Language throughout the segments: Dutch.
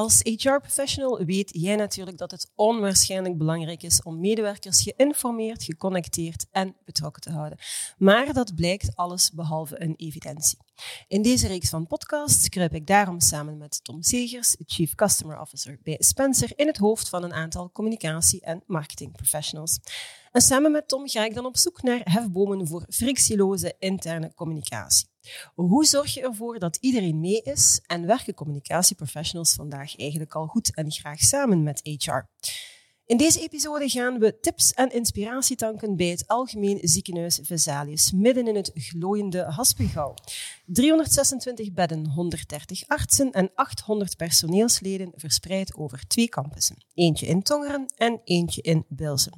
Als HR-professional weet jij natuurlijk dat het onwaarschijnlijk belangrijk is om medewerkers geïnformeerd, geconnecteerd en betrokken te houden. Maar dat blijkt alles behalve een evidentie. In deze reeks van podcasts kruip ik daarom samen met Tom Segers, Chief Customer Officer bij Spencer, in het hoofd van een aantal communicatie- en marketingprofessionals. En samen met Tom ga ik dan op zoek naar hefbomen voor frictieloze interne communicatie. Hoe zorg je ervoor dat iedereen mee is en werken communicatieprofessionals vandaag eigenlijk al goed en graag samen met HR? In deze episode gaan we tips en inspiratie tanken bij het Algemeen Ziekenhuis Vesalius, midden in het glooiende Haspengouw. 326 bedden, 130 artsen en 800 personeelsleden verspreid over twee campussen. Eentje in Tongeren en eentje in Bilzen.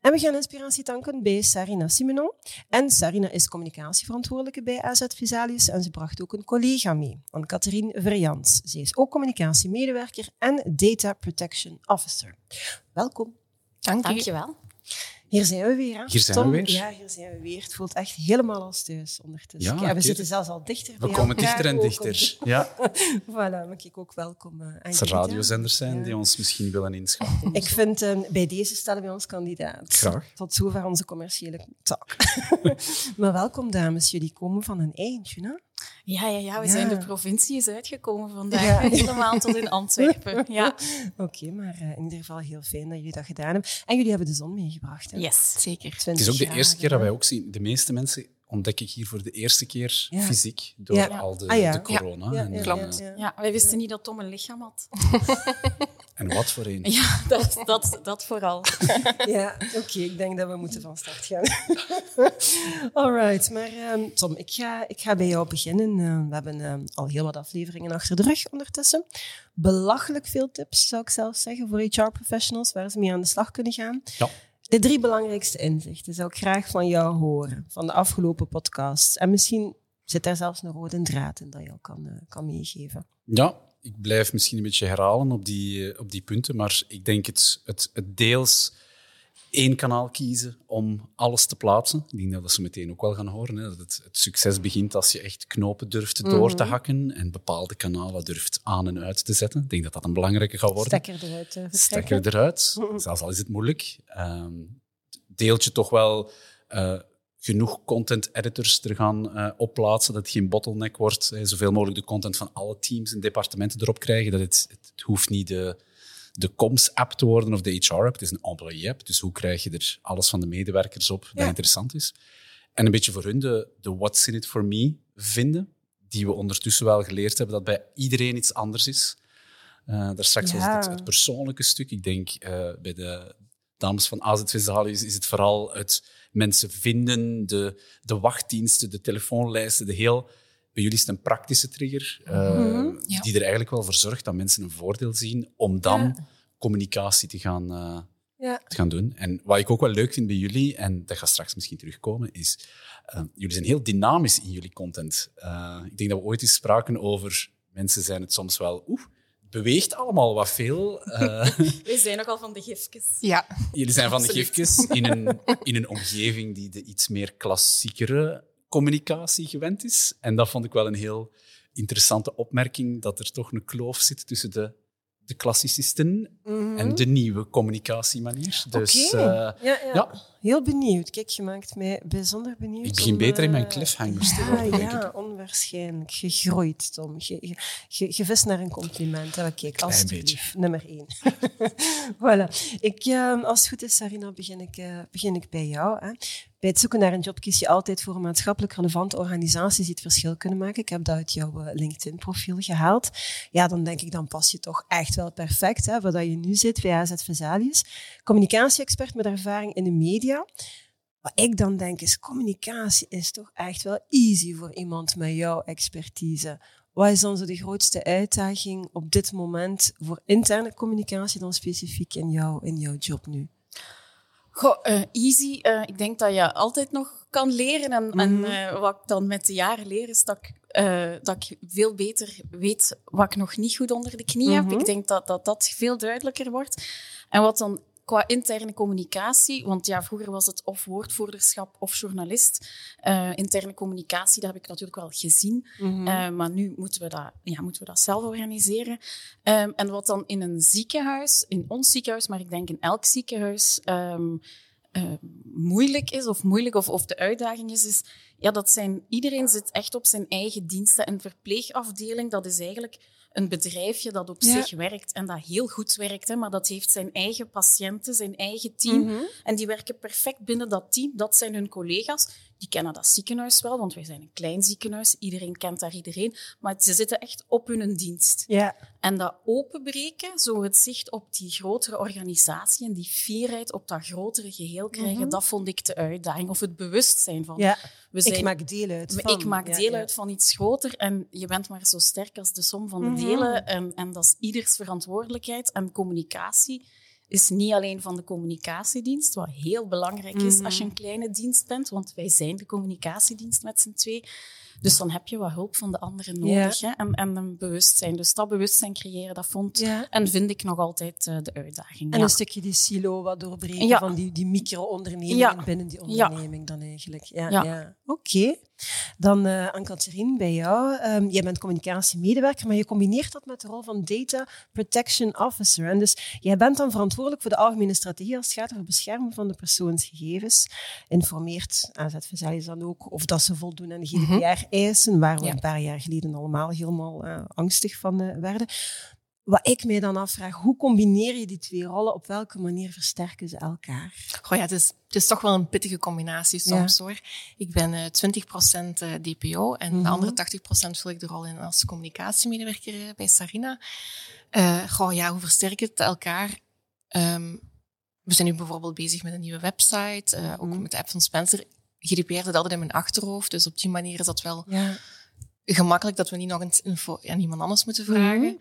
En we gaan inspiratie tanken bij Sarina Simonon. En Sarina is communicatieverantwoordelijke bij AZ Vesalius en ze bracht ook een collega mee, Anne-Catherine Verjans. Ze is ook communicatiemedewerker en Data Protection Officer. Welkom. Dank je. Dankjewel. Hier zijn we weer. Hè? Hier zijn Tom, we weer. Ja, hier zijn we weer. Het voelt echt helemaal als thuis ondertussen. Ja, Ja, we zitten zelfs al dichter We bij komen elkaar dichter en dichter. Ja, Voilà, maar kijk ook welkom. eh, aan als er radiozenders zijn Ja. die ons misschien willen inschakelen. Ik vind, eh, bij deze stellen we ons kandidaat. Graag. Tot zover onze commerciële talk. maar welkom, dames. Jullie komen van een eindje, hè? Ja, ja, ja, we Ja. zijn de provincie is uitgekomen vandaag. Ja. Helemaal tot in Antwerpen. Ja. Oké, maar eh, in ieder geval heel fijn dat jullie dat gedaan hebben. En jullie hebben de zon meegebracht, hè? Yes, zeker. 20 Het is ook de jaar, eerste keer dat wij ook zien. De meeste mensen ontdek ik hier voor de eerste keer Ja. fysiek door Ja. al de, Ah, ja. de corona. Ja, en, ja, eh. Ja, wij wisten niet dat Tom een lichaam had. en wat voor een. Ja, dat, dat, dat vooral. Ja, oké, ik denk dat we moeten van start gaan. Alright, maar ehm, Tom, ik ga, ik ga bij jou beginnen. Eh, we hebben ehm, al heel wat afleveringen achter de rug ondertussen. Belachelijk veel tips, zou ik zelfs zeggen, voor HR-professionals waar ze mee aan de slag kunnen gaan. Ja. De drie belangrijkste inzichten zou ik graag van jou horen, van de afgelopen podcasts. En misschien zit daar zelfs een rode draad in dat je al kan, eh, kan meegeven. Ja, ik blijf misschien een beetje herhalen op die, eh, op die punten, maar ik denk het, het, het deels één kanaal kiezen om alles te plaatsen. Ik denk dat we dat zo meteen ook wel gaan horen. Hè, dat het, het succes begint als je echt knopen durft door te hakken en bepaalde kanalen durft aan en uit te zetten. Ik denk dat dat een belangrijke gaat worden. Stekker eruit vertrekken. Stekker eruit, zelfs al is het moeilijk. Ehm deelt je toch wel eh, genoeg content editors er gaan eh, opplaatsen, dat het geen bottleneck wordt. Zoveel mogelijk de content van alle teams en departementen erop krijgen. Dat het, het, het hoeft niet de, de comms-app te worden of de HR-app. Het is een employee-app, dus hoe krijg je er alles van de medewerkers op dat interessant is. En een beetje voor hun de, de what's in it for me vinden, die we ondertussen wel geleerd hebben dat bij iedereen iets anders is. Eh daar straks was het, het, persoonlijke stuk. Ik denk eh, bij de dames van AZ Vesalius is het vooral het mensen vinden, de, de wachtdiensten, de telefoonlijsten, de heel... Bij jullie is het een praktische trigger, eh, Mhm, ja. die er eigenlijk wel voor zorgt dat mensen een voordeel zien om dan Ja. communicatie te gaan, eh, Ja. te gaan doen. En wat ik ook wel leuk vind bij jullie, en dat gaat straks misschien terugkomen, is eh, jullie zijn heel dynamisch in jullie content. Ik denk dat we ooit eens spraken over mensen zijn het soms wel... Oeh, beweegt allemaal wat veel. Eh, We zijn nogal van de gifjes. Ja, Jullie zijn van de gifjes in een, in een omgeving die de iets meer klassiekere communicatie gewend is. En dat vond ik wel een heel interessante opmerking, dat er toch een kloof zit tussen de, de klassicisten en de nieuwe communicatiemanier. Dus Oké. eh, ja, ja. ja. heel benieuwd. Kijk, je maakt mij bijzonder benieuwd. ik begin om, beter in mijn eh, cliffhangers te worden, denk ja, onwaarschijnlijk. Gegroeid, Tom. Je, je, je, je vist naar een compliment. Hè. Kijk, alsjeblieft. Nummer één. voilà. Ik, eh, als het goed is, Sarina, begin ik, eh, begin ik bij jou. Hè. Bij het zoeken naar een job kies je altijd voor maatschappelijk relevante organisaties die het verschil kunnen maken. Ik heb dat uit jouw LinkedIn-profiel gehaald. Ja, dan denk ik, dan pas je toch echt wel perfect, hè, waar je nu zit bij AZ Vesalius. Communicatie-expert met ervaring in de media. Wat ik dan denk is, communicatie is toch echt wel easy voor iemand met jouw expertise. Wat is dan zo de grootste uitdaging op dit moment voor interne communicatie dan specifiek in, jou, in jouw job nu? Goh, eh, easy. Eh, ik denk dat je altijd nog kan leren. En, en Mhm. eh, wat ik dan met de jaren leer, is dat ik, eh, dat ik veel beter weet wat ik nog niet goed onder de knie heb. Mhm. Ik denk dat, dat dat veel duidelijker wordt. En wat dan qua interne communicatie, want ja, vroeger was het of woordvoerderschap of journalist. Eh, interne communicatie, dat heb ik natuurlijk wel gezien. Mhm. Maar nu moeten we dat, ja, moeten we dat zelf organiseren. Ehm, en wat dan in een ziekenhuis, in ons ziekenhuis, maar ik denk in elk ziekenhuis, ehm, eh, moeilijk is, of moeilijk, of, of de uitdaging is, is ja, dat zijn, iedereen zit echt op zijn eigen diensten. En verpleegafdeling, dat is eigenlijk een bedrijfje dat op Ja. zich werkt en dat heel goed werkt, hè, maar dat heeft zijn eigen patiënten, zijn eigen team. Mhm. En die werken perfect binnen dat team. Dat zijn hun collega's. Die kennen dat ziekenhuis wel, want wij zijn een klein ziekenhuis. Iedereen kent daar iedereen. Maar ze zitten echt op hun dienst. Ja. En dat openbreken, zo het zicht op die grotere organisatie en die fierheid op dat grotere geheel krijgen, Mhm. dat vond ik de uitdaging. Of het bewustzijn van, ja. we zijn Ik maak deel uit van. ik maak Ja, deel ja. uit van iets groter en je bent maar zo sterk als de som van de Mhm. delen. En, en dat is ieders verantwoordelijkheid. En communicatie is niet alleen van de communicatiedienst, wat heel belangrijk is Mhm. als je een kleine dienst bent, want wij zijn de communicatiedienst met z'n twee. Dus dan heb je wat hulp van de anderen nodig hè? En, en een bewustzijn. Dus dat bewustzijn creëren, dat vond Ja. en vind ik nog altijd eh, de uitdaging. En ja. een stukje die silo wat doorbreken van die, die micro-ondernemingen Ja. binnen die onderneming dan eigenlijk. Ja, Ja. ja. Dan uh, Anne-Catherine, bij jou. Ehm, jij bent communicatiemedewerker, maar je combineert dat met de rol van Data Protection Officer. En dus jij bent dan verantwoordelijk voor de algemene strategie als het gaat over het beschermen van de persoonsgegevens. Informeert AZVZ dan ook of dat ze voldoen aan de GDPR-eisen, waar we Ja. een paar jaar geleden allemaal helemaal eh, angstig van eh, werden. Wat ik mij dan afvraag, hoe combineer je die twee rollen? Op welke manier versterken ze elkaar? Goh, ja, het, is, het is toch wel een pittige combinatie soms hoor. Ik ben eh 20% eh, DPO en Mhm. de andere 80% vul ik de rol in als communicatiemedewerker eh, bij Sarina. Eh goh, ja, hoe versterken het elkaar? Ehm, we zijn nu bijvoorbeeld bezig met een nieuwe website, eh, ook Mhm. met de app van Spencer. GDPR zit altijd in mijn achterhoofd, dus op die manier is dat wel Ja. gemakkelijk dat we niet nog eens info aan iemand anders moeten vragen. Mhm.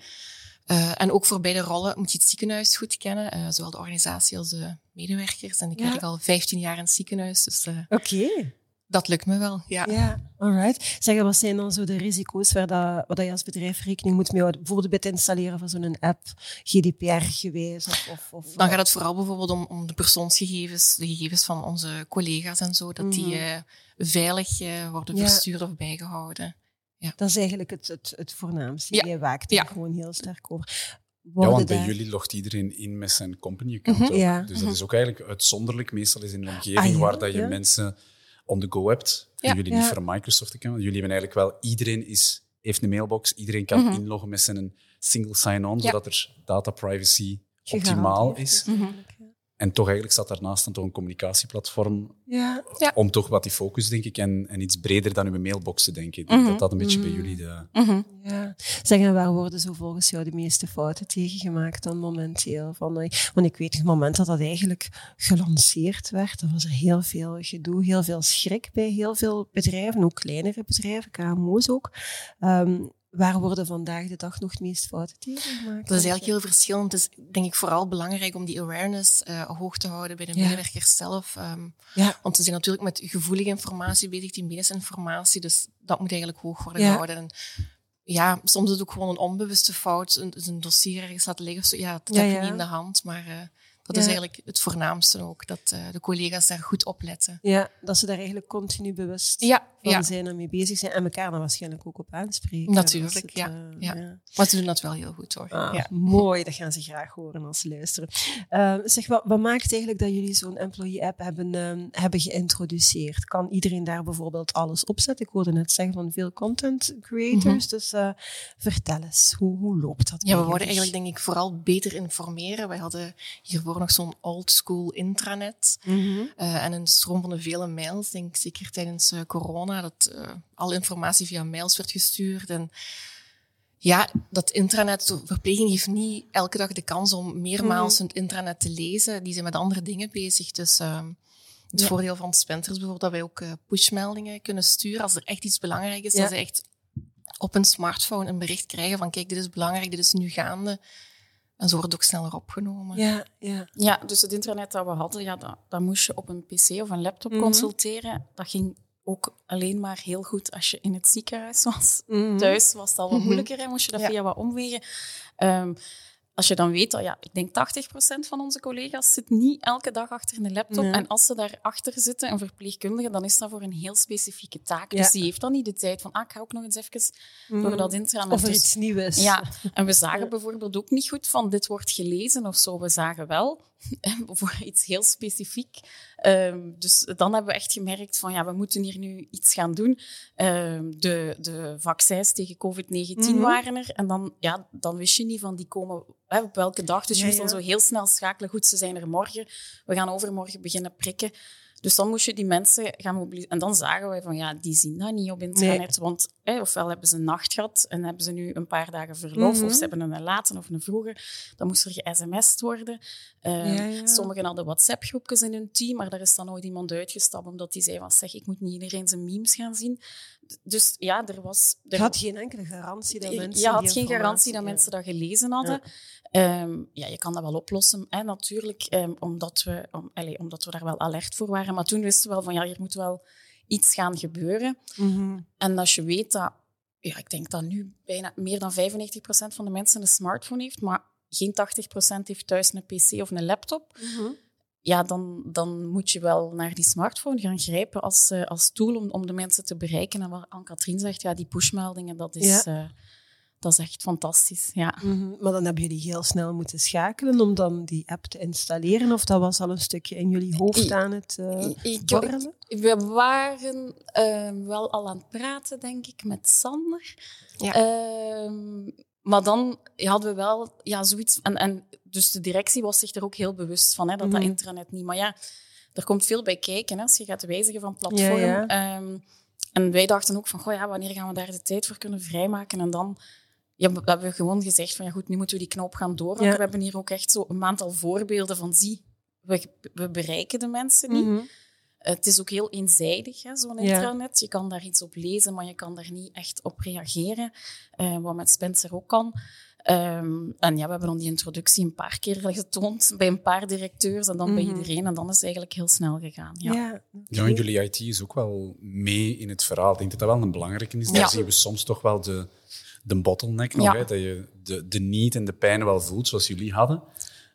Uh, en ook voor beide rollen moet je het ziekenhuis goed kennen, uh, zowel de organisatie als de medewerkers. En ik Ja. werk al 15 jaar in het ziekenhuis, dus uh, Oké. dat lukt me wel. Ja. Ja, alright. Zeg, wat zijn dan zo de risico's waar, dat, waar dat je als bedrijf rekening moet mee houden? Bijvoorbeeld bij het installeren van zo'n app, GDPR-gewijs? Of, of, of, Dan gaat het vooral bijvoorbeeld om, om de persoonsgegevens, de gegevens van onze collega's en zo, dat die uh, veilig worden Ja. verstuurd of bijgehouden. Ja. Dat is eigenlijk het, het, het voornaamste. Ja. Jij waakt er Ja. gewoon heel sterk over. Ja, want bij daar- jullie logt iedereen in met zijn company-account. Mhm. ook. Ja. Dus dat is ook eigenlijk uitzonderlijk. Meestal is in een omgeving Ah, ja, waar dat je ja. mensen on the go hebt. Ja. En jullie Ja. niet voor Microsoft account. Jullie hebben eigenlijk wel... Iedereen is, heeft een mailbox. Iedereen kan Mhm. inloggen met zijn single sign-on, Ja. zodat er data privacy optimaal is. Mhm. En toch eigenlijk staat daarnaast dan toch een communicatieplatform Ja. Ja. om toch wat die focus, denk ik, en, en iets breder dan uw mailbox te denken. Ik denk Mhm. dat dat een beetje bij Mhm. jullie de... Mhm. Ja. Zeg, en waar worden zo volgens jou de meeste fouten tegengemaakt dan momenteel? Van, eh, want ik weet, het moment dat dat eigenlijk gelanceerd werd, dan was er heel veel gedoe, heel veel schrik bij heel veel bedrijven, ook kleinere bedrijven, KMO's ook. Ehm, waar worden vandaag de dag nog het meest fouten tegengemaakt? Dat is eigenlijk heel verschillend. Het is denk ik vooral belangrijk om die awareness uh, hoog te houden bij de Ja. medewerkers zelf. Um, Ja. Want ze zijn natuurlijk met gevoelige informatie bezig, die medische informatie. Dus dat moet eigenlijk hoog worden Ja. gehouden. En ja, soms is het ook gewoon een onbewuste fout. Een, dus een dossier ergens laten liggen. Of zo. Ja, dat heb je niet in de hand. Maar uh, dat is eigenlijk het voornaamste ook. Dat uh, de collega's daar goed op letten. Ja, dat ze daar eigenlijk continu bewust Ja, van ja. zijn en mee bezig zijn. En elkaar dan waarschijnlijk ook op aanspreken. Natuurlijk, als het, ja, eh, ja. Maar ze doen dat wel heel goed hoor. Ah, ja. Mooi, dat gaan ze graag horen als ze luisteren. Uh, zeg, wat, wat maakt eigenlijk dat jullie zo'n employee-app hebben, uh, hebben geïntroduceerd? Kan iedereen daar bijvoorbeeld alles opzetten? Ik hoorde net zeggen van veel content creators. Mhm. Dus uh, vertel eens, hoe, hoe loopt dat? Ja, we worden eigenlijk denk ik vooral beter informeren. Wij hadden hiervoor nog zo'n old school intranet. Mhm. Uh, en een stroom van de vele mails, denk ik zeker tijdens uh, corona, dat uh, alle informatie via mails werd gestuurd. En ja, dat intranet, de verpleging heeft niet elke dag de kans om meermaals Mhm. het intranet te lezen. Die zijn met andere dingen bezig. Dus uh, het Ja. voordeel van Spenter is bijvoorbeeld dat wij ook uh, pushmeldingen kunnen sturen. Als er echt iets belangrijk is, Ja. dat ze echt op een smartphone een bericht krijgen van kijk, dit is belangrijk, dit is nu gaande. En zo wordt het ook sneller opgenomen. Ja, ja. Ja, dus het internet dat we hadden, ja, dat, dat moest je op een pc of een laptop Mhm. consulteren. Dat ging ook alleen maar heel goed als je in het ziekenhuis was. Mhm. Thuis was het al wat Mhm. moeilijker, hè, moest je dat Ja. via wat omwegen. Ehm, als je dan weet dat, ja, ik denk 80% van onze collega's zit niet elke dag achter een laptop. Nee. En als ze daarachter zitten, een verpleegkundige, dan is dat voor een heel specifieke taak. Ja. Dus die heeft dan niet de tijd van, ah, ik ga ook nog eens even Mhm. door dat intranet. Of er Dus- iets nieuws ja, en we zagen Ja. bijvoorbeeld ook niet goed van dit wordt gelezen of zo. We zagen wel voor iets heel specifiek. Ehm, dus dan hebben we echt gemerkt van ja, we moeten hier nu iets gaan doen. Ehm, de, de vaccins tegen COVID-19 Mhm. waren er. En dan, ja, dan wist je niet van die komen hè, op welke dag. Dus je moest dan zo heel snel schakelen. Goed, ze zijn er morgen. We gaan overmorgen beginnen prikken. Dus dan moest je die mensen gaan mobiliseren. En dan zagen wij van, ja, die zien dat niet op internet. Want hè, ofwel hebben ze een nacht gehad en hebben ze nu een paar dagen verlof. Mhm. Of ze hebben een late of een vroege. Dan moest er ge-sms'd worden. Eh, Ja, ja. Sommigen hadden WhatsApp-groepjes in hun team, maar daar is dan nooit iemand uitgestapt omdat die zei van, zeg, ik moet niet iedereen zijn memes gaan zien. Dus ja, er was... Je Er, had geen enkele garantie dat je- mensen. je had geen garantie dat mensen dat gelezen hadden. Ehm, ja, je kan dat wel oplossen, hè, natuurlijk, ehm, omdat, we, om, omdat we daar wel alert voor waren. Maar toen wisten we wel van, ja, hier moet wel iets gaan gebeuren. Mhm. En als je weet dat, ja, ik denk dat nu bijna meer dan 95% van de mensen een smartphone heeft, maar geen 80% heeft thuis een pc of een laptop, Mhm. ja, dan, dan moet je wel naar die smartphone gaan grijpen als, eh, als tool om, om de mensen te bereiken. En wat Anne-Katrien zegt, ja, die pushmeldingen, dat is, eh, dat is echt fantastisch. Ja. Mhm. Maar dan hebben jullie heel snel moeten schakelen om dan die app te installeren. Of dat was al een stukje in jullie hoofd aan het eh Ik- ik- borrelen? we waren ehm, wel al aan het praten, denk ik, met Sander. Ja. Ehm, maar dan hadden we wel ja, zoiets. En, en dus de directie was zich er ook heel bewust van, hè, dat dat Mhm. intranet niet. Maar ja, er komt veel bij kijken hè, als je gaat wijzigen van platform. Ja, ja. Ehm, en wij dachten ook van, goh, ja, wanneer gaan we daar de tijd voor kunnen vrijmaken? En dan ja, we hebben we gewoon gezegd van, ja goed, nu moeten we die knop gaan doorhakken. Ja. We hebben hier ook echt zo een aantal voorbeelden van, zie, we, we bereiken de mensen niet. Mhm. Het is ook heel eenzijdig, hè, zo'n Ja. intranet. Je kan daar iets op lezen, maar je kan daar niet echt op reageren. Eh, wat met Spencer ook kan. Ehm, en ja, we hebben dan die introductie een paar keer getoond bij een paar directeurs en dan bij Mhm. iedereen. En dan is het eigenlijk heel snel gegaan. Ja. Ja. Ja, en jullie IT is ook wel mee in het verhaal. Ik denk dat dat wel een belangrijke is. Daar Ja. zien we soms toch wel de, de bottleneck nog. Ja. Hè? Dat je de, de need en de pijn wel voelt, zoals jullie hadden.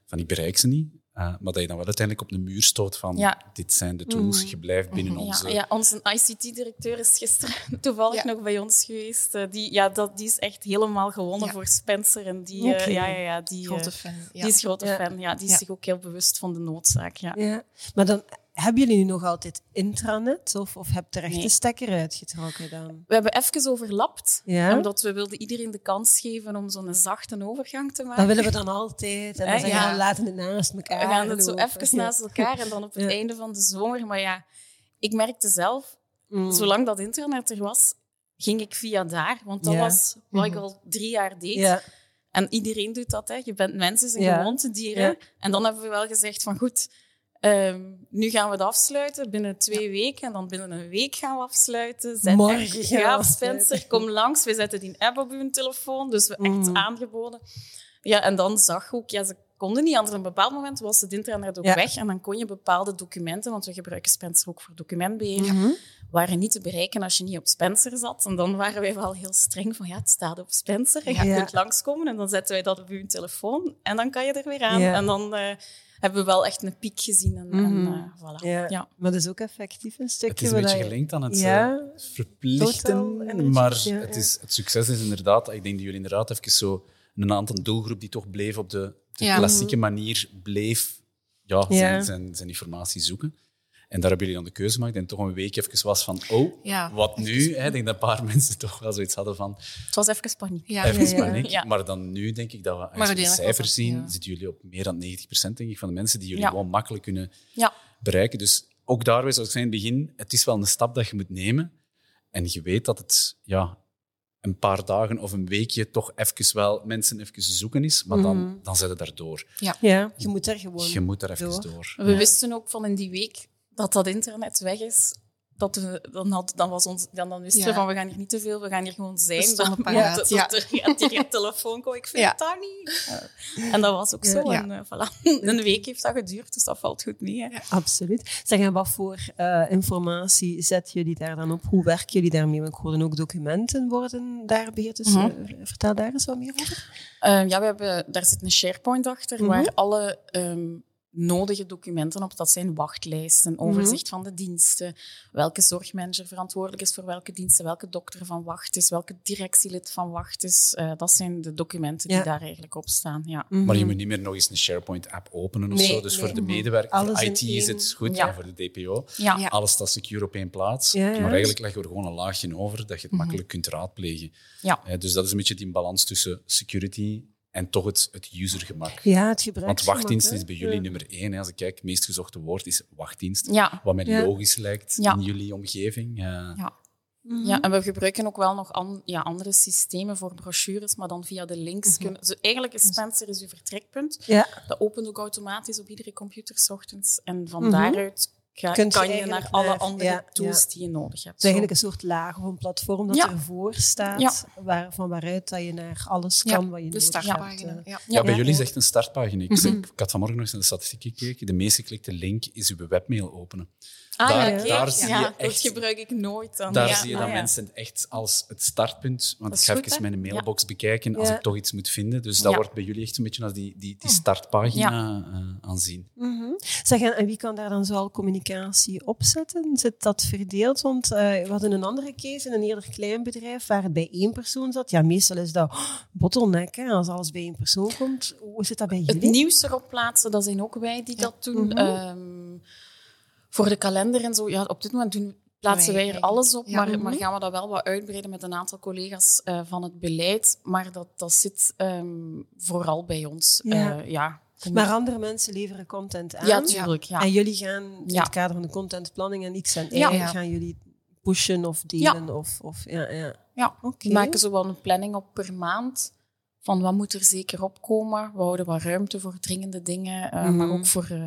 Van, ik bereik ze niet. Eh, maar dat je dan wel uiteindelijk op de muur stoot van, Ja. dit zijn de tools, Mhm. je blijft binnen Ja, onze... ja, onze ICT-directeur is gisteren toevallig Ja. nog bij ons geweest. Eh, die, ja, dat, die is echt helemaal gewonnen Ja. voor Spencer. En die, eh, ja, ja, ja, die, Grote eh, fan. Ja. die is grote Ja. fan. Ja, die is Ja. zich ook heel bewust van de noodzaak. Ja. Ja. Maar dan hebben jullie nu nog altijd intranet? Of, of heb je er echt Nee. de stekker uitgetrokken dan? We hebben even overlapt. Ja? Omdat we wilden iedereen de kans geven om zo'n zachte overgang te maken. Dat willen we dan altijd. En dan Eh, zeggen we, ja. we laten het naast elkaar we gaan het zo even naast elkaar en dan op het Ja. einde van de zomer. Maar ja, ik merkte zelf, Mm. zolang dat internet er was, ging ik via daar. Want dat was wat ik Mhm. al drie jaar deed. Ja. En iedereen doet dat. Hè. Je bent mensen, zijn Ja. gewoontedieren. En dan hebben we wel gezegd van goed, ehm, nu gaan we het afsluiten binnen twee weken. En dan binnen een week gaan we afsluiten. Zet Morgen ja. Spencer, kom langs. We zetten die app op uw telefoon. Dus we echt Mhm. aangeboden. Ja, en dan zag je ook, ja, ze konden niet. Anders op een bepaald moment was het internet ook Ja. weg. En dan kon je bepaalde documenten, want we gebruiken Spencer ook voor documentbeheer, Mhm. waren niet te bereiken als je niet op Spencer zat. En dan waren wij wel heel streng van, ja, het staat op Spencer. En je Ja. kunt langskomen en dan zetten wij dat op uw telefoon. En dan kan je er weer aan. Ja. En dan eh, hebben we wel echt een piek gezien. En, en Mhm. eh, voilà. Ja. Ja. Maar dat is ook effectief een stukje. Het is een beetje gelinkt aan het Ja. eh, verplichten, energy, maar ja, het, is, het succes is inderdaad, ik denk dat jullie inderdaad even zo een aantal doelgroep die toch bleef op de, de Ja. klassieke manier bleef ja, Ja. Zijn, zijn, zijn informatie zoeken. En daar hebben jullie dan de keuze gemaakt en toch een week even was van, oh, Ja. wat nu? Hè? Ik denk dat een paar mensen toch wel zoiets hadden van, Het was even paniek. Ja. even ja, ja. paniek. Ja. Maar dan nu denk ik dat we, als we de cijfers dat, zien, ja. zitten jullie op meer dan 90% denk ik, van de mensen die jullie Ja. gewoon makkelijk kunnen Ja. bereiken. Dus ook daar, zoals ik zei in het begin, het is wel een stap dat je moet nemen. En je weet dat het ja, een paar dagen of een weekje toch even wel mensen even zoeken is, maar dan, Mhm. dan zet het daardoor. Ja, je moet er gewoon... Je moet daar even door. door. We wisten ook van in die week dat dat internet weg is. dat we, dan, had, dan, was ons, dan, dan wisten we van, we gaan hier niet te veel, we gaan hier gewoon zijn. Dan- paraat, dat- ja. dat er gaat hier een telefoon komen, ik vind Ja. dat niet. En dat was ook zo. En, eh, voilà. Een week heeft dat geduurd, dus dat valt goed mee. Hè. Absoluut. Zeg, en wat voor eh, informatie zet jullie daar dan op? Hoe werken jullie daarmee? Want ik hoorde ook documenten worden daar beheerd. Dus Mhm. eh, vertel daar eens wat meer over. Eh, ja, we hebben, daar zit een SharePoint achter, Mhm. waar alle ehm, nodige documenten op, dat zijn wachtlijsten, overzicht van de diensten, welke zorgmanager verantwoordelijk is voor welke diensten, welke dokter van wacht is, welke directielid van wacht is. Eh, dat zijn de documenten die daar eigenlijk op staan. Ja. Maar je moet niet meer nog eens een SharePoint-app openen of Nee, zo. Dus nee. voor de medewerker, Alles voor IT is het goed, Ja. en voor de DPO. Ja. Ja. Alles staat secure op één plaats. Maar eigenlijk leggen we er gewoon een laagje over dat je het makkelijk kunt raadplegen. Ja. Eh, dus dat is een beetje die balans tussen security en toch het, het usergemak. Ja, het gebruik. Want wachtdienst is bij jullie nummer één. Hè. Als ik kijk, het meest gezochte woord is wachtdienst. Ja. Wat mij Ja. logisch lijkt Ja. in jullie omgeving. Ja. Mhm. Ja, en we gebruiken ook wel nog an- ja, andere systemen voor brochures, maar dan via de links. kunnen, dus eigenlijk is Spencer is uw vertrekpunt. Ja. Dat opent ook automatisch op iedere computer 's ochtends. En van Mhm. daaruit ga, je kan je naar alle andere ja, tools ja. die je nodig hebt. Het is eigenlijk een soort laag of een platform dat Ja. ervoor staat, Ja. waar, van waaruit dat je naar alles Ja, kan wat je de nodig hebt. startpagina. eh. Ja. Ja, bij Ja. jullie is echt een startpagina. Ik, Mhm. ik had vanmorgen nog eens naar de statistiek gekeken. De meest geklikte link is uw webmail openen. Ah, daar- ja, kijk, daar zie ja, je dat echt- gebruik ik nooit dan. Daar ja, zie je ah, dat ja. mensen echt als het startpunt. Want Dat ik ga goed, even hè? mijn mailbox bekijken als Ja. ik toch iets moet vinden. Dus dat Ja. wordt bij jullie echt een beetje als die, die, die startpagina eh, aanzien. Mhm. Zeg, en, wie kan daar dan zoal communicatie op zetten? Zit dat verdeeld? Want eh, we hadden een andere case in een eerder klein bedrijf waar het bij één persoon zat. Ja, meestal is dat oh, bottleneck, hè, als alles bij één persoon komt. Hoe zit dat bij Het jullie? nieuws erop plaatsen, dat zijn ook wij die dat doen. Mhm. Ehm, voor de kalender en zo, ja, op dit moment doen, plaatsen Wij wij er alles op, Ja. maar, Mhm. maar gaan we dat wel wat uitbreiden met een aantal collega's eh, van het beleid. Maar dat, dat zit ehm, vooral bij ons. Ja. Eh, ja. Maar andere mensen leveren content aan. ja, tuurlijk. Ja. En jullie gaan in Ja. het kader van de contentplanning en X en Y, gaan jullie pushen of delen of, of ja, ja. Ja. Oké. We maken zo wel een planning op per maand. Van wat moet er zeker opkomen. We houden wat ruimte voor dringende dingen. eh, Mhm. Maar ook voor, eh,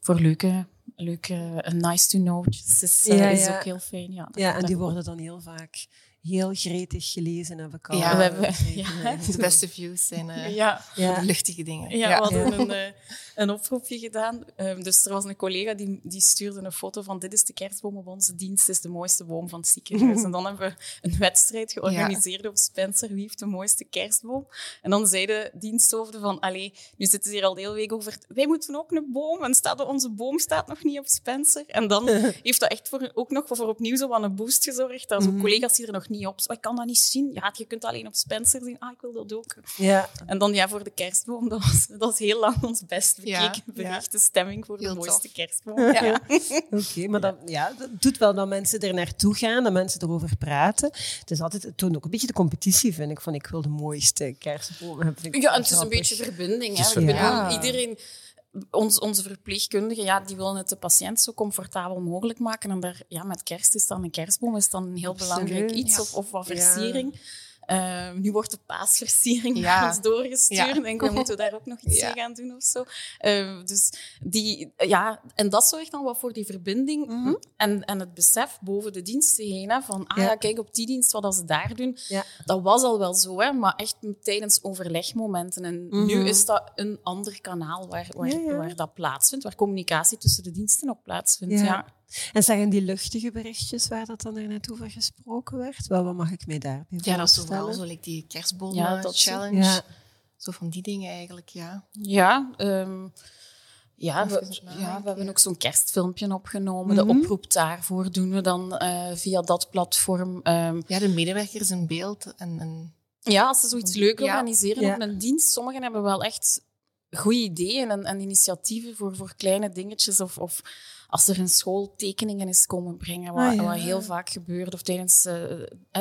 voor leuke, leuke eh, nice to know. is, eh, Ja, is ja. ook heel fijn. Ja, Ja, en die worden dan heel vaak heel gretig gelezen en bekend. Ja, we hebben- ja. De beste views zijn eh, Ja, Ja. de luchtige dingen. Ja, Ja. we hadden een, eh, een oproepje gedaan. Ehm, dus er was een collega die, die stuurde een foto van dit is de kerstboom op onze dienst, dit is de mooiste boom van het ziekenhuis. En dan hebben we een wedstrijd georganiseerd op Spencer, wie heeft de mooiste kerstboom? En dan zeiden diensthoofden van, allee, nu zitten ze hier al de hele week over, wij moeten ook een boom, en staat, onze boom staat nog niet op Spencer. En dan heeft dat echt voor, ook nog voor opnieuw zo aan een boost gezorgd. Dat Mhm. collega's die er nog niet op zijn, ik kan dat niet zien. Ja, je kunt alleen op Spencer zien. Ah, ik wil dat ook. Ja, En dan ja, voor de kerstboom, dat was, dat was heel lang ons best Ja, bericht. De stemming voor de Heel mooiste tof. kerstboom. Ja. oké. maar dat, ja, dat doet wel dat mensen er naartoe gaan, dat mensen erover praten. Het is altijd, het toont ook een beetje de competitie, vind ik, van ik wil de mooiste kerstboom hebben. Ja, en het is een beetje verbinding. Hè. Verbinding. Ja. Iedereen, ons, onze verpleegkundigen, ja, die willen het de patiënt zo comfortabel mogelijk maken. En daar, ja, met kerst is dan een kerstboom is dan een heel Absoluut. belangrijk iets, Ja. of, of wat Ja. Versiering. Eh, nu wordt de paasversiering Ja. naar ons doorgestuurd. Ja. En dan moeten we daar ook nog iets Ja. mee gaan doen of zo. Eh, dus die, ja, en dat zorgt dan wat voor die verbinding Mhm. en, en het besef boven de diensten heen. Hè, van, ah Ja. kijk, op die dienst, wat ze daar doen. Dat was al wel zo, hè, maar echt tijdens overlegmomenten. En Mhm. nu is dat een ander kanaal waar, waar, waar dat plaatsvindt, waar communicatie tussen de diensten ook plaatsvindt. Ja. En zeggen die luchtige berichtjes waar dat dan er net over gesproken werd, wel, wat mag ik mij daarbij Ja, dat is zo voorstellen? wel zo, like die kerstboom Ja, challenge. Ja. Zo van die dingen eigenlijk, ja. Ja, ehm, ja, we, ja, we hebben ook zo'n kerstfilmpje opgenomen. Mhm. De oproep daarvoor doen we dan eh, via dat platform. Ehm, Ja, de medewerkers in beeld en, en ja, als ze zoiets leuk Ja. organiseren Ja. op een dienst. Sommigen hebben wel echt goede ideeën en, en initiatieven voor, voor kleine dingetjes. Of, of als er een school tekeningen is komen brengen, wat, Ah, ja. wat heel vaak gebeurt. Of tijdens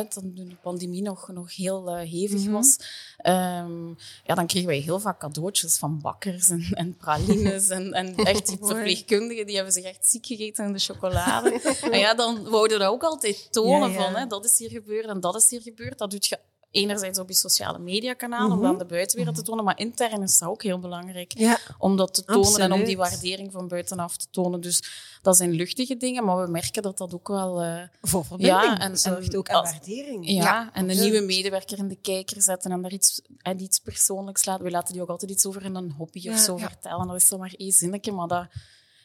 toen de pandemie nog, nog heel eh, hevig Mhm. was. Ehm, ja, dan kregen wij heel vaak cadeautjes van bakkers en, en pralines. en, en echt die verpleegkundigen, die hebben zich echt ziek gegeten in de chocolade. en ja, dan wouden we dat ook altijd tonen Ja, ja. van, hè, dat is hier gebeurd en dat is hier gebeurd. Dat doet je enerzijds op je sociale mediakanalen, om Mhm. dan de buitenwereld te tonen, maar intern is dat ook heel belangrijk. Ja, Om dat te tonen en om die waardering van buitenaf te tonen. Dus dat zijn luchtige dingen, maar we merken dat dat ook wel... eh, voor verbinding. Ja, en- zorgt en ook aan waardering. ja, en een absoluut. nieuwe medewerker in de kijker zetten en daar iets, en iets persoonlijks laten. We laten die ook altijd iets over een hobby of zo vertellen. Dat is dan maar één zinnetje, maar dat,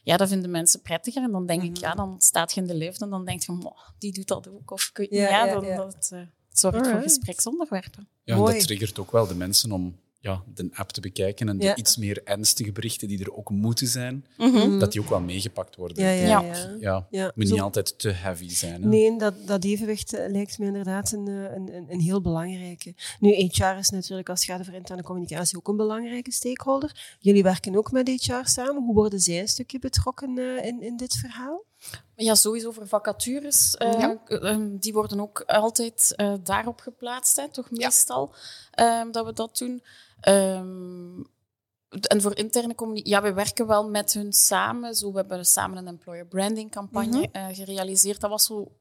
ja, dat vinden mensen prettiger. En dan denk Mhm. ik, ja, dan staat je in de lift en dan denk je, "Mo, die doet dat ook. Of Ja, ja, ja. Dat, het zorgt voor Alright. gespreksonderwerpen. Ja, en dat triggert ook wel de mensen om ja, de app te bekijken en de Ja. iets meer ernstige berichten die er ook moeten zijn, Mhm. dat die ook wel meegepakt worden. Ja, ja, Ja. ja. Ja, Ja, moet zo- niet altijd te heavy zijn. Hè? Nee, dat, dat evenwicht eh, lijkt me inderdaad een, eh, een, een, een heel belangrijke. Nu, HR is natuurlijk als het gaat over interne communicatie ook een belangrijke stakeholder. Jullie werken ook met HR samen. Hoe worden zij een stukje betrokken eh, in, in dit verhaal? Ja, sowieso voor vacatures. eh, Ja. eh, die worden ook altijd eh, daarop geplaatst, hè, toch meestal, ehm, dat we dat doen. Ehm, en voor interne communicatie, ja, we werken wel met hun samen. Zo, we hebben samen een employer branding campagne Mhm. eh, gerealiseerd. Dat was zo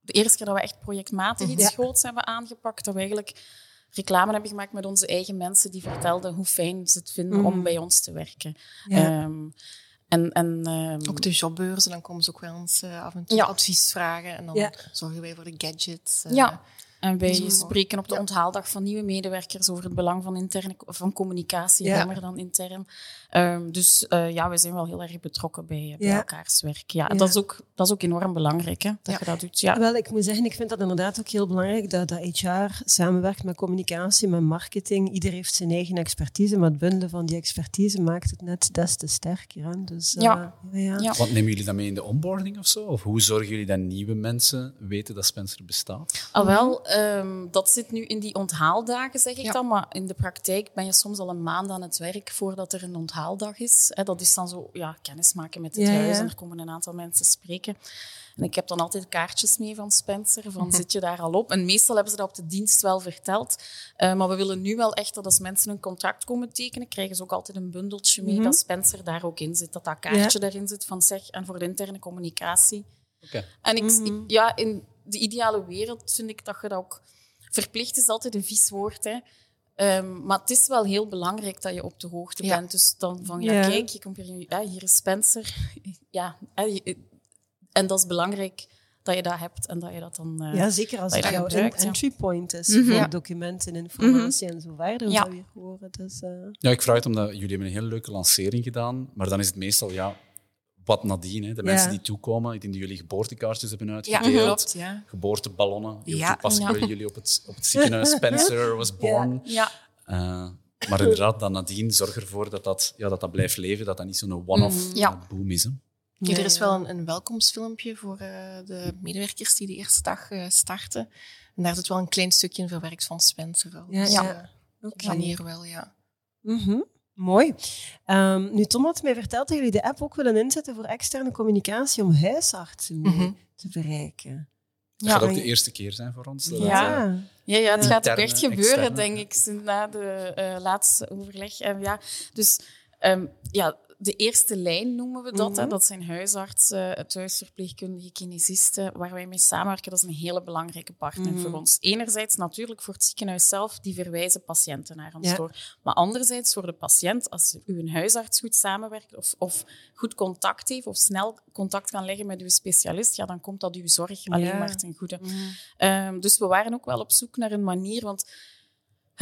de eerste keer dat we echt projectmatig iets Ja. groots hebben aangepakt. Dat we eigenlijk reclame hebben gemaakt met onze eigen mensen die vertelden hoe fijn ze het vinden Mhm. om bij ons te werken. Ja. En, en, ehm, Ook de jobbeurzen, dan komen ze ook wel eens eh, af en toe Ja. advies vragen. En dan Ja. zorgen wij voor de gadgets. eh. Ja. En wij spreken op de Ja. onthaaldag van nieuwe medewerkers over het belang van, interne, van communicatie, Ja. jammer dan intern. Ehm, dus eh, ja, we zijn wel heel erg betrokken bij, bij elkaars werk. Ja. Dat, is ook, dat is ook enorm belangrijk, hè, dat Ja. je dat doet. Ja. Wel, ik moet zeggen, ik vind dat inderdaad ook heel belangrijk dat, dat HR samenwerkt met communicatie, met marketing. Ieder heeft zijn eigen expertise, maar het bundelen van die expertise maakt het net des te sterker. Hè? Dus, eh, Ja. ja, ja. Ja. Wat nemen jullie dan mee in de onboarding of zo? Of hoe zorgen jullie dat nieuwe mensen weten dat Spencer bestaat? Ah, wel, ehm, dat zit nu in die onthaaldagen, zeg ik Ja. dan. Maar in de praktijk ben je soms al een maand aan het werk voordat er een onthaaldag is. Hè, dat is dan zo, ja, kennismaken met het Ja, huis. En er komen een aantal mensen spreken. En ik heb dan altijd kaartjes mee van Spencer, van zit je daar al op? En meestal hebben ze dat op de dienst wel verteld. Eh, maar we willen nu wel echt dat als mensen een contract komen tekenen, krijgen ze ook altijd een bundeltje mee Mhm. dat Spencer daar ook in zit. Dat dat kaartje daarin zit van zeg, en voor de interne communicatie. Oké. En ik, Mhm. ik- ja, in de ideale wereld vind ik dat je dat ook... Verplicht is altijd een vies woord, hè. Ehm, maar het is wel heel belangrijk dat je op de hoogte Ja. bent. Dus dan van, ja, Ja. kijk, je komt hier, ja, hier is Spencer. ja, en dat is belangrijk dat je dat hebt en dat je dat dan... eh, Ja, zeker als het je jouw ja. entry point is Mhm. voor Ja. documenten, informatie en zo verder. Ja. zou je horen. Dus, eh, Ja, ik vraag het omdat jullie hebben een hele leuke lancering gedaan, maar dan is het meestal ja, wat nadien. Hè. De mensen die toekomen, ik denk dat jullie geboortekaartjes hebben Ja, uitgedeeld. klopt. Ja. Geboorteballonnen, heel Ja. toepasselijk Ja. bij jullie op het, op het ziekenhuis. Spencer was born. ja, Eh, maar inderdaad, dan nadien zorg ervoor dat dat, ja, dat, dat blijft leven, dat dat niet zo'n one-off Mm, ja. eh, boom is. Hè. Er is ja. wel een, een welkomstfilmpje voor eh, de medewerkers die de eerste dag eh, starten. En daar zit wel een klein stukje in verwerkt van Spencer. Ja, Dus, ja. Oké. op die manier wel, ja. Mhm. Mooi. Ehm, nu, Tom had mij verteld dat jullie de app ook willen inzetten voor externe communicatie om huisartsen mee Mhm. te bereiken. Dat Ja. gaat ook de eerste keer zijn voor ons. dat het, Ja. eh, Ja, ja, het gaat ook echt gebeuren, externe. denk ik, sinds na de eh, laatste overleg. En ja, dus ehm, ja, de eerste lijn noemen we dat. hè. Mhm. Dat zijn huisartsen, thuisverpleegkundigen, kinesisten, waar wij mee samenwerken. Dat is een hele belangrijke partner Mhm. voor ons. Enerzijds natuurlijk voor het ziekenhuis zelf, die verwijzen patiënten naar ons Ja. door. Maar anderzijds voor de patiënt, als uw huisarts goed samenwerkt of, of goed contact heeft of snel contact kan leggen met uw specialist, ja, dan komt dat uw zorg alleen Ja. maar ten goede. Ehm, dus we waren ook wel op zoek naar een manier, want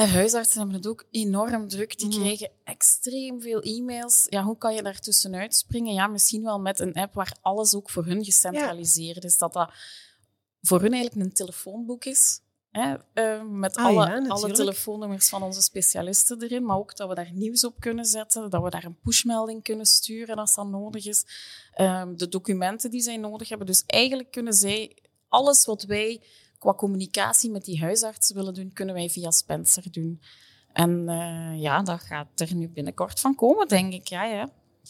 huisartsen hebben het ook enorm druk. Die Mhm. krijgen extreem veel e-mails. Ja, hoe kan je daar tussenuit springen? Ja, misschien wel met een app waar alles ook voor hun gecentraliseerd is. Dat dat voor hun eigenlijk een telefoonboek is. Hè? eh, met Ah, alle, ja, alle telefoonnummers van onze specialisten erin. Maar ook dat we daar nieuws op kunnen zetten. Dat we daar een pushmelding kunnen sturen als dat nodig is. Ehm, de documenten die zij nodig hebben. Dus eigenlijk kunnen zij alles wat wij qua communicatie met die huisarts willen doen, kunnen wij via Spencer doen. En eh, ja, dat gaat er nu binnenkort van komen, denk ik. Ja, ja.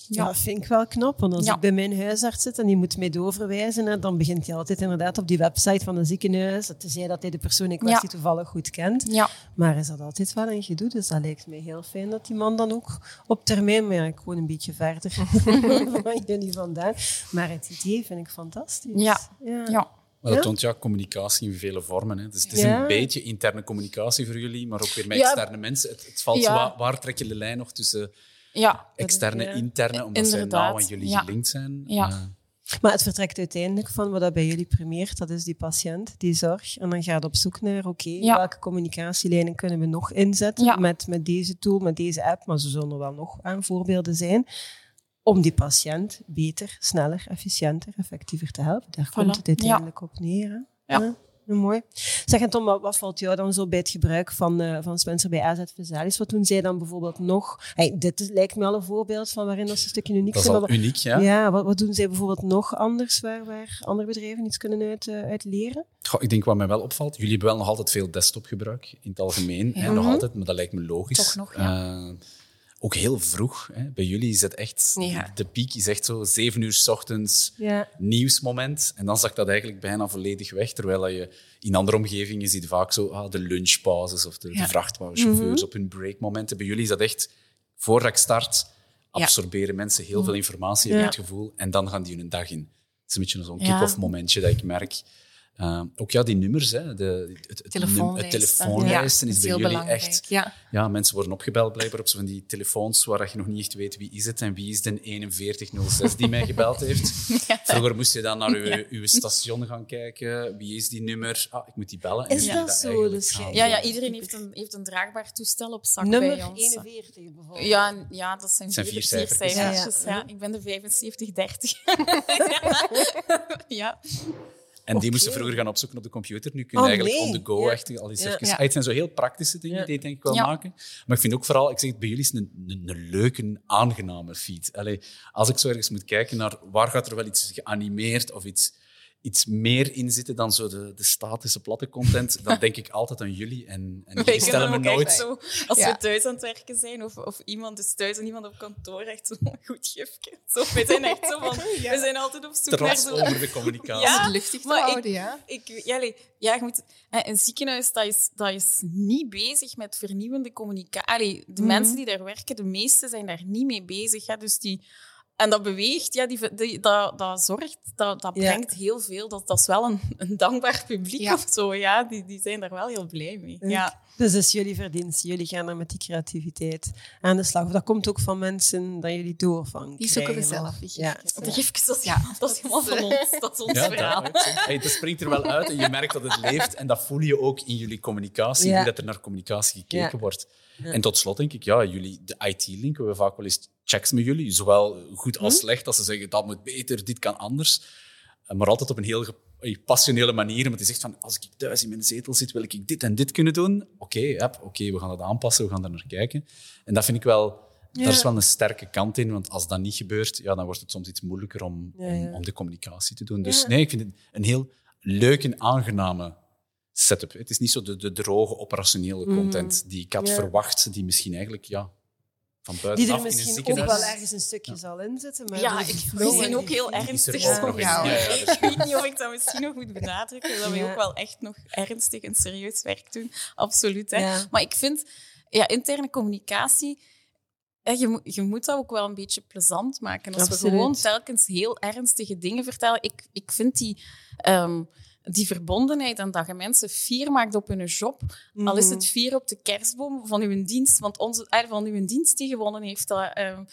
Ja, dat vind ik wel knap. Want als Ja. ik bij mijn huisarts zit en die moet mij doorverwijzen, dan begint hij altijd inderdaad op die website van een ziekenhuis. Tenzij dat hij de persoon in kwestie toevallig goed kent. ja. Maar is dat altijd wel een gedoe. Dus dat lijkt mij heel fijn dat die man dan ook op termijn, maar ja, ik woon een beetje verder van jullie vandaan. Maar het idee vind ik fantastisch. Ja. ja. Maar dat Ja? toont ja, communicatie in vele vormen. Hè. Dus het is Ja. een beetje interne communicatie voor jullie, maar ook weer met Ja. externe mensen. Het, het valt Ja. waar, waar trek je de lijn nog tussen Ja, externe ja. en interne, omdat zij Inderdaad, nauw aan jullie ja. gelinkt zijn? Ja. Eh, Maar het vertrekt uiteindelijk van wat dat bij jullie primeert, dat is die patiënt, die zorg. En dan gaat het op zoek naar, oké, Ja. welke communicatielijnen kunnen we nog inzetten Ja. met, met deze tool, met deze app, maar zo zullen er wel nog aan voorbeelden zijn, om die patiënt beter, sneller, efficiënter, effectiever te helpen. Daar komt het Ja. uiteindelijk op neer. Hè? Ja. Ja, mooi. Zeg, en Tom, wat, wat valt jou dan zo bij het gebruik van, eh, van Spencer bij AZ Visalis? Wat doen zij dan bijvoorbeeld nog? Hey, dit is, lijkt me al een voorbeeld van waarin dat ze een stukje uniek dat is zijn. al maar wat- uniek, ja. ja, wat, wat doen zij bijvoorbeeld nog anders waar, waar andere bedrijven iets kunnen uit, eh, uit leren? Goh, ik denk wat mij wel opvalt, jullie hebben wel nog altijd veel desktopgebruik in het algemeen. Hè, nog Mhm. altijd, maar dat lijkt me logisch. Toch nog, ja. Eh, ook heel vroeg. Hè. Bij jullie is het echt... Ja. De piek is echt zo zeven uur s ochtends Ja. nieuwsmoment. En dan zakt dat eigenlijk bijna volledig weg. Terwijl je in andere omgevingen ziet vaak zo ah, de lunchpauzes of de, vrachtwagenchauffeurs op hun breakmomenten. Bij jullie is dat echt, voordat ik start, absorberen mensen heel veel informatie, heb Ja. ik het gevoel. En dan gaan die hun dag in. Het is een beetje zo'n kick-off momentje dat ik merk. Uh, ook ja, die nummers, hè, de, het, het, Telefoonlijsten. het telefoonlijsten Ja, is bij heel jullie belangrijk. echt... Ja. Ja, mensen worden opgebeld blijkbaar op zo van die telefoons waar je nog niet echt weet wie is het en wie is de 4106 die mij gebeld heeft. Vroeger moest je dan naar uw, uw station gaan kijken. Wie is die nummer? Ah, ik moet die bellen. En Is dat zo? Dus gaan ja, ja iedereen heeft een, heeft een draagbaar toestel op zak Nummer bij ons. 41 bijvoorbeeld. Ja, ja, dat zijn, zijn vier, vier vier cijfertjes. cijfertjes. Ja, Ja, ja. Ik ben de 7530. ja. En die moesten vroeger gaan opzoeken op de computer. Nu kun je Oh, eigenlijk nee. on the go Ja. echt al even... Ja. Ah, Het zijn zo heel praktische dingen Ja. die denk ik wel Ja. maken. Maar ik vind ook vooral, ik zeg het, bij jullie is het een, een, een leuke, aangename feed. Allee, als ik zo ergens moet kijken naar waar gaat er wel iets geanimeerd of iets, iets meer in zitten dan zo de, de statische platte content, dan denk ik altijd aan jullie. En, en Wij jullie stellen me nooit... echt zo, als Ja. we thuis aan het werken zijn, of, of iemand is thuis en iemand op kantoor, echt zo'n goed gifje. Zo, wij zijn echt zo van, we zijn altijd op zoek naar zo... over de communicatie. Ja, Om het luchtig te maar ik- houden, ja. Ik, ja, allee, ja, je moet, een ziekenhuis dat is, dat is niet bezig met vernieuwende communicatie. De Mhm. mensen die daar werken, de meeste zijn daar niet mee bezig. Hè, dus die, en dat beweegt, ja, die, die, dat, dat zorgt, dat, dat Ja. brengt heel veel. Dat, dat is wel een, een dankbaar publiek Ja. of zo. Ja, die, die zijn daar wel heel blij mee. Ja. Dus dat is jullie verdienst. Jullie gaan er met die creativiteit aan de slag. Of dat komt ook van mensen dat jullie doorvangen. Die zoeken we zelf, Ja. gifjes. De gifjes, dat is, ja, dat is helemaal van ons. Dat is ons Ja, verhaal. dat, hey, dat springt er wel uit en je merkt dat het leeft. En dat voel je ook in jullie communicatie, Ja. hoe dat er naar communicatie gekeken Ja. wordt. Ja. En tot slot denk ik, ja, jullie, de IT-link, we hebben vaak wel eens checks met jullie, zowel goed als Hm? slecht, als ze zeggen dat moet beter, dit kan anders. Eh, Maar altijd op een heel passionele manier. Want je zegt van, als ik thuis in mijn zetel zit, wil ik dit en dit kunnen doen. Oké, yep, oké, we gaan dat aanpassen, we gaan daar naar kijken. En dat vind ik wel... Ja. Daar is wel een sterke kant in, want als dat niet gebeurt, ja, dan wordt het soms iets moeilijker om, Ja, ja. om, om de communicatie te doen. Dus nee, ik vind het een heel leuk en aangename setup. Het is niet zo de, de droge operationele Mhm. content die ik had verwacht, die misschien eigenlijk ja, van Die er in een misschien ook wel ergens een stukje zal inzitten. Maar Ja, ik, en ook heel ernstig. er. Ja. Ik weet niet of ik dat misschien nog moet benadrukken, dat we ook wel echt nog ernstig en serieus werk doen. Absoluut. Hè. Ja. Maar ik vind, ja, interne communicatie, hè, je, moet- je moet dat ook wel een beetje plezant maken. Als Absoluut. we gewoon telkens heel ernstige dingen vertellen. Ik, ik vind die... ehm, die verbondenheid en dat je mensen fier maakt op hun job, al is Mhm. het fier op de kerstboom van uw dienst, want onze, eh, van uw dienst die gewonnen heeft, dat, ehm,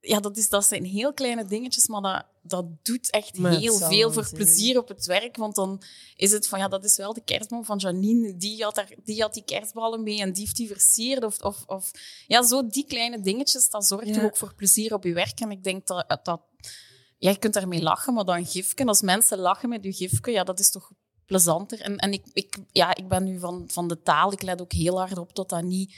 ja, dat, is, dat zijn heel kleine dingetjes, maar dat, dat doet echt Maar heel veel voor zijn. plezier op het werk. Want dan is het van, ja, dat is wel de kerstboom van Janine. Die had, daar, die, had die kerstballen mee en die heeft die versierd. Of, of, of, ja, zo die kleine dingetjes, dat zorgt Ja. ook voor plezier op je werk. En ik denk dat... dat ja, je kunt daarmee lachen, maar dan gifken. Als mensen lachen met je gifke, ja, dat is toch plezanter. En, en ik, ik, ja, ik ben nu van, van de taal. Ik let ook heel hard op dat dat niet,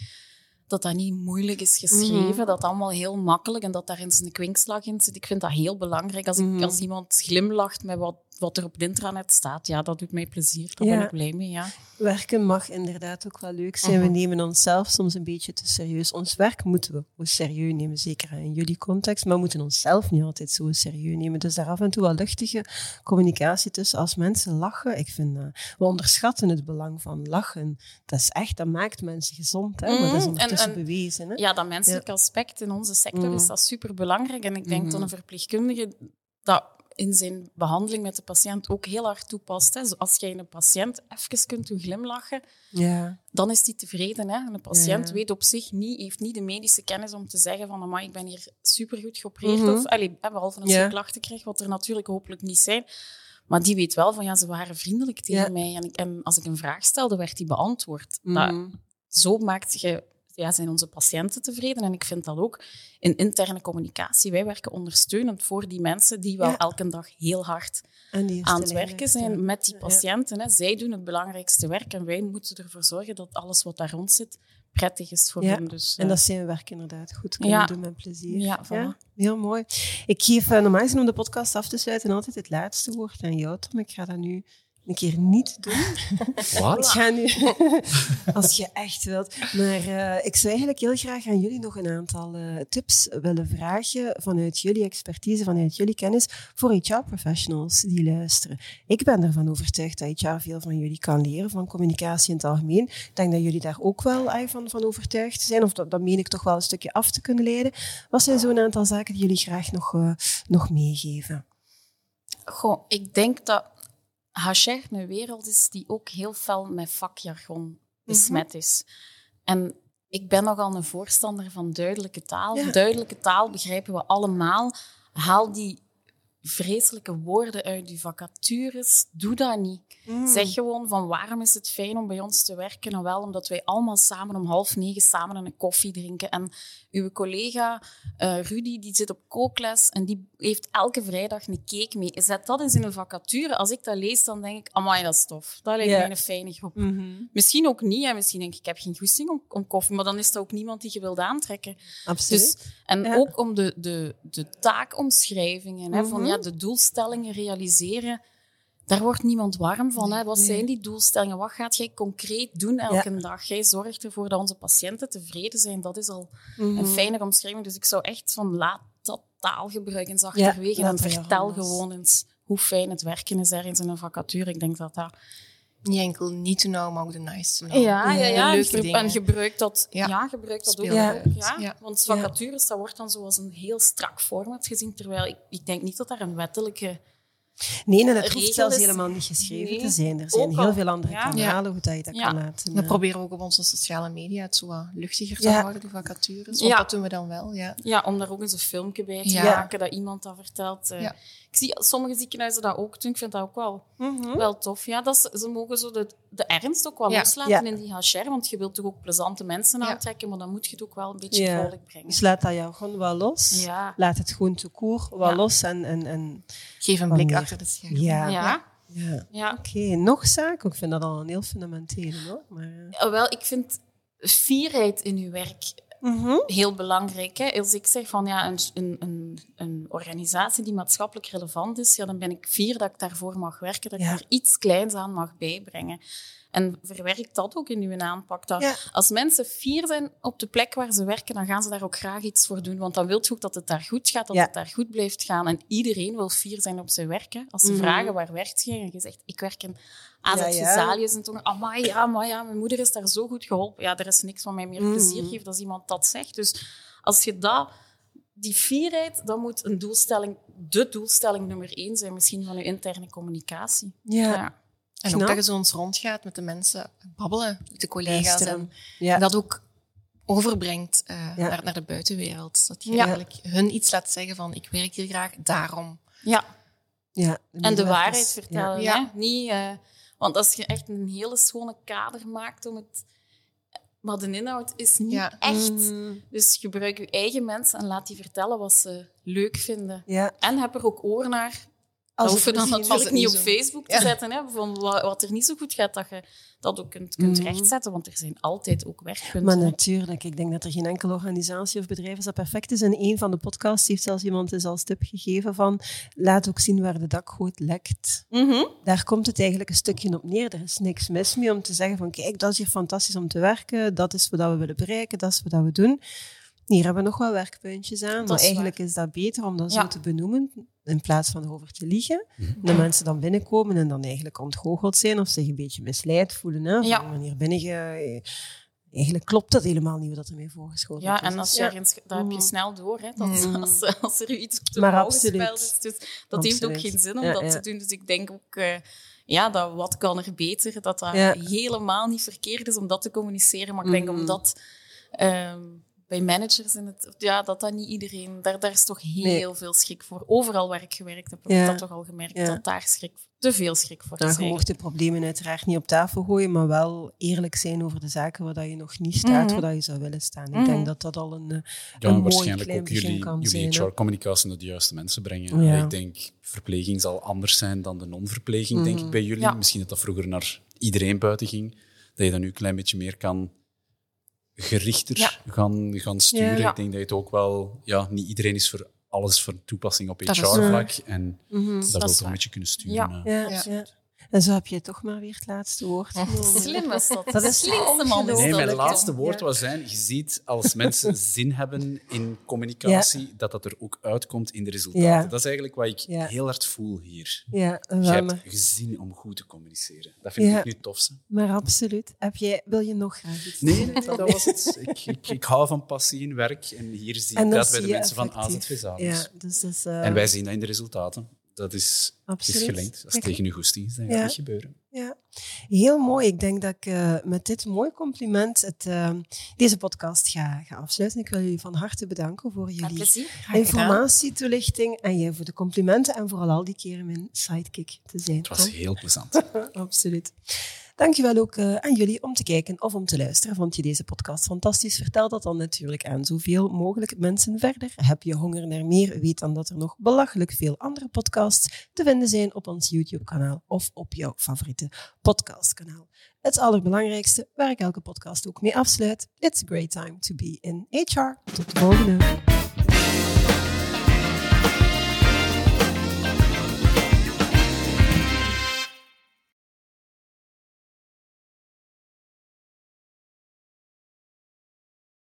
dat dat niet moeilijk is geschreven. Mhm. Dat allemaal heel makkelijk en dat daar eens een kwinkslag in zit. Ik vind dat heel belangrijk. Als, ik, Mhm. als iemand glimlacht met wat, wat er op het intranet staat, ja, dat doet mij plezier. Daar Ja. ben ik blij mee, ja. Werken mag inderdaad ook wel leuk zijn. We Mhm. nemen onszelf soms een beetje te serieus. Ons werk moeten we serieus nemen, zeker in jullie context, maar we moeten onszelf niet altijd zo serieus nemen. Dus daar af en toe wel luchtige communicatie tussen. Als mensen lachen, ik vind, eh, we onderschatten het belang van lachen. Dat is echt, dat maakt mensen gezond, hè? maar dat is Mhm. En- ondertussen en- bewezen. Hè? Ja, dat menselijke aspect in onze sector Mm. is dat super belangrijk. En ik denk Mhm. dat een verpleegkundige dat in zijn behandeling met de patiënt ook heel hard toepast. Hè. Als jij een patiënt even kunt doen glimlachen, Ja. dan is die tevreden. Hè. En patiënt Ja. weet op zich niet, heeft niet de medische kennis om te zeggen van amai, ik ben hier supergoed geopereerd. Mhm. Of, allee, behalve als Ja. je klachten krijgt, wat er natuurlijk hopelijk niet zijn. Maar die weet wel van, ja, ze waren vriendelijk tegen mij. En, ik, en als ik een vraag stelde, werd die beantwoord. Mhm. zo maakt je, ja, zijn onze patiënten tevreden. En ik vind dat ook in interne communicatie. Wij werken ondersteunend voor die mensen die wel Ja. elke dag heel hard aan het werken zijn ja. met die Ja. patiënten. Hè. Zij doen het belangrijkste werk en wij moeten ervoor zorgen dat alles wat daar rond zit prettig is voor Ja. hen. Dus, En eh, dat zijn werk inderdaad goed kunnen Ja. doen met plezier. Ja, voilà. heel mooi. Ik geef uh, normaal gezien om de podcast af te sluiten altijd het laatste woord aan jou, Tom. Ik ga dat nu een keer niet doen. Ik Wat? ga nu, als je echt wilt. Maar eh, ik zou eigenlijk heel graag aan jullie nog een aantal eh, tips willen vragen vanuit jullie expertise, vanuit jullie kennis, voor HR-professionals die luisteren. Ik ben ervan overtuigd dat HR veel van jullie kan leren, van communicatie in het algemeen. Ik denk dat jullie daar ook wel eh, van, van overtuigd zijn, of dat, dat meen ik toch wel een stukje af te kunnen leiden. Wat zijn zo'n aantal zaken die jullie graag nog, nog meegeven? Goh, ik denk dat HR een wereld is die ook heel fel met vakjargon besmet is. En ik ben nogal een voorstander van duidelijke taal. Ja. Duidelijke taal begrijpen we allemaal. Haal die vreselijke woorden uit die vacatures. Doe dat niet. Zeg gewoon van waarom is het fijn om bij ons te werken? En wel omdat wij allemaal samen om half negen samen een koffie drinken. En uw collega eh, Rudy die zit op kookles en die heeft elke vrijdag een cake mee. Zet dat eens in een vacature. Als ik dat lees, dan denk ik, amai, dat is tof. Dat lijkt Ja. mij een fijne groep. Misschien ook niet. En misschien denk ik, ik heb geen goesting om, om koffie. Maar dan is dat ook niemand die je wilt aantrekken. Absoluut. Dus, en Ja. ook om de, de, de taakomschrijvingen, hè, van Mhm. Ja, de doelstellingen realiseren. Daar wordt niemand warm van. Hè. Wat zijn die doelstellingen? Wat gaat jij concreet doen elke dag? Jij zorgt ervoor dat onze patiënten tevreden zijn. Dat is al Mhm. een fijnere omschrijving. Dus ik zou echt van laat dat taalgebruik eens achterwege en vertel gewoon eens hoe fijn het werken is ergens in een vacature. Ik denk dat dat... Niet enkel niet to know, maar ook de nice to know. Ja, ja, De ja. leuke En, dingen. en gebruik dat, ja. Ja. gebruik dat ook. Ja. Ja. Want vacatures, dat wordt dan zoals een heel strak format gezien, terwijl ik, ik denk niet dat daar een wettelijke... Nee, en het hoeft zelfs is- helemaal niet geschreven Nee, te zijn. Er zijn ook heel al. veel andere Ja. kanalen hoe dat je dat Ja. kan laten. We proberen ook op onze sociale media het zo wat luchtiger te Ja. houden, de vacatures. Want Ja. dat doen we dan wel, ja. Ja, om daar ook eens een filmpje bij te Ja. maken, dat iemand dat vertelt. eh. Ik zie sommige ziekenhuizen dat ook doen. Ik vind dat ook wel, mhm. wel tof. Ja, dat ze mogen zo de, de ernst ook wel Ja. loslaten Ja. in die HR, want je wilt toch ook plezante mensen Ja. aantrekken, maar dan moet je het ook wel een beetje Ja. vrolijk brengen. Dus laat dat jou gewoon wel los. Ja. Laat het gewoon te koer wel Ja. los. En, en, en, Geef een blik achter de schermen. ja. Ja, ja. ja. Oké, nog zaken? Ik vind dat al een heel fundamentele hoor. Maar, Eh, Wel, ik vind fierheid in uw werk mhm. heel belangrijk. Hè? Als ik zeg van ja, een, een, een, organisatie die maatschappelijk relevant is, ja, dan ben ik fier dat ik daarvoor mag werken, dat Ja. ik er iets kleins aan mag bijbrengen. En verwerk dat ook in uw aanpak. Dat Ja. Als mensen fier zijn op de plek waar ze werken, dan gaan ze daar ook graag iets voor doen. Want dan wil je ook dat het daar goed gaat, dat Ja. het daar goed blijft gaan. En iedereen wil fier zijn op zijn werk. Hè? Als ze Mhm. vragen waar werkt je, en je zegt ik werk in AZ Ja, en toen, amai, ja, maar ja, mijn moeder is daar zo goed geholpen. Ja, er is niks wat mij meer Mhm. plezier geeft als iemand dat zegt. Dus als je dat, die fierheid, dan moet een doelstelling, de doelstelling nummer één zijn, misschien van je interne communicatie. ja. En ook dat je zo eens rondgaat met de mensen, babbelen met de collega's. En Ja. dat ook overbrengt eh, Ja. naar, naar de buitenwereld. Dat je Ja. eigenlijk hun iets laat zeggen van, ik werk hier graag daarom. Ja, ja. en de waarheid vertellen. Ja. Hè? Niet, eh, want als je echt een hele schone kader maakt om het... Maar de inhoud is niet Ja. echt. Mhm. Dus gebruik je eigen mensen en laat die vertellen wat ze leuk vinden. Ja. En heb er ook oor naar. Als hoef je dan natuurlijk niet op Facebook te zetten. Hè, van wat, er niet zo goed gaat, dat je dat ook kunt, kunt Mhm. rechtzetten. Want er zijn altijd ook werkpunten. Maar natuurlijk, ik denk dat er geen enkele organisatie of bedrijf is dat perfect is. En een van de podcasts heeft zelfs iemand eens als tip gegeven van laat ook zien waar de dakgoot lekt. Mhm. Daar komt het eigenlijk een stukje op neer. Er is niks mis mee om te zeggen van kijk, dat is hier fantastisch om te werken. Dat is wat we willen bereiken, dat is wat we doen. Hier hebben we nog wel werkpuntjes aan. maar eigenlijk is dat beter om dat Ja. zo te benoemen in plaats van erover te liegen. De mensen dan binnenkomen en dan eigenlijk ontgoocheld zijn of zich een beetje misleid voelen. Hè? Van Ja. wanneer ben je... eigenlijk klopt dat helemaal niet wat er mee voorgeschoten Ja, is. en als je Ja. ergens, dat heb je Mm. snel door. Hè, dat, Mm. als, als er iets te Maar hoog absoluut. gespeeld is. Dus dat heeft ook geen zin om Ja, dat ja. te doen. Dus ik denk ook, eh, ja, dat wat kan er beter, dat dat Ja. helemaal niet verkeerd is om dat te communiceren. Maar ik denk Mhm. omdat ehm, bij managers in het, ja, dat dat niet iedereen, daar, daar is toch heel veel schrik voor. Overal waar ik gewerkt heb, heb Ja. ik dat toch al gemerkt, Ja. dat daar schrik, te veel schrik voor Nou, is. je mocht de problemen uiteraard niet op tafel gooien, maar wel eerlijk zijn over de zaken waar dat je nog niet staat, Mhm. waar dat je zou willen staan. Ik Mhm. denk dat dat al een, eh, Ja, een waarschijnlijk klein ook jullie, jullie. HR-communicatie naar de juiste mensen brengen. Ja. Ik denk, verpleging zal anders zijn dan de non-verpleging, denk Mhm. ik, bij jullie. Ja. Misschien dat dat vroeger naar iedereen buiten ging. Dat je dat nu een klein beetje meer kan gerichter Ja. gaan, gaan sturen. Ja. Ik denk dat je het ook wel... Ja, niet iedereen is voor alles voor toepassing op Dat HR-vlak. En Mhm. dat, dat wil toch een beetje kunnen sturen. Ja. Eh. En zo heb je toch maar weer het laatste woord. genomen. Slim is dat. Dat is slimste man Nee, mijn laatste woord Ja. was zijn, je ziet als mensen zin hebben in communicatie, dat dat er ook uitkomt in de resultaten. Ja. Dat is eigenlijk wat ik Ja. heel hard voel hier. Ja, Je hebt gezien om goed te communiceren. Dat vind Ja. ik nu het tofste. maar absoluut. Heb jij, wil je nog graag iets Nee, zeggen? nee, dat was het. Ik, ik, ik hou van passie in werk en hier zie ik dat bij de mensen van. AZV Zalis. Ja, dus dat is, eh, En wij zien dat in de resultaten. Dat is, is gelinkt. Als het tegen uw goesting is, dan gaat Ja. het niet gebeuren. Ja, heel mooi. Ik denk dat ik eh, met dit mooie compliment het, eh, deze podcast ga, ga afsluiten. Ik wil jullie van harte bedanken voor jullie informatie, toelichting en jij voor de complimenten en vooral al die keren mijn sidekick te zijn. Het was Tom. heel plezant. Absoluut. Dankjewel ook eh, aan jullie om te kijken of om te luisteren. Vond je deze podcast fantastisch? Vertel dat dan natuurlijk aan zoveel mogelijk mensen verder. Heb je honger naar meer? Weet dan dat er nog belachelijk veel andere podcasts te vinden zijn op ons YouTube-kanaal of op jouw favoriete podcastkanaal. Het allerbelangrijkste, waar ik elke podcast ook mee afsluit. It's a great time to be in HR. Tot de volgende.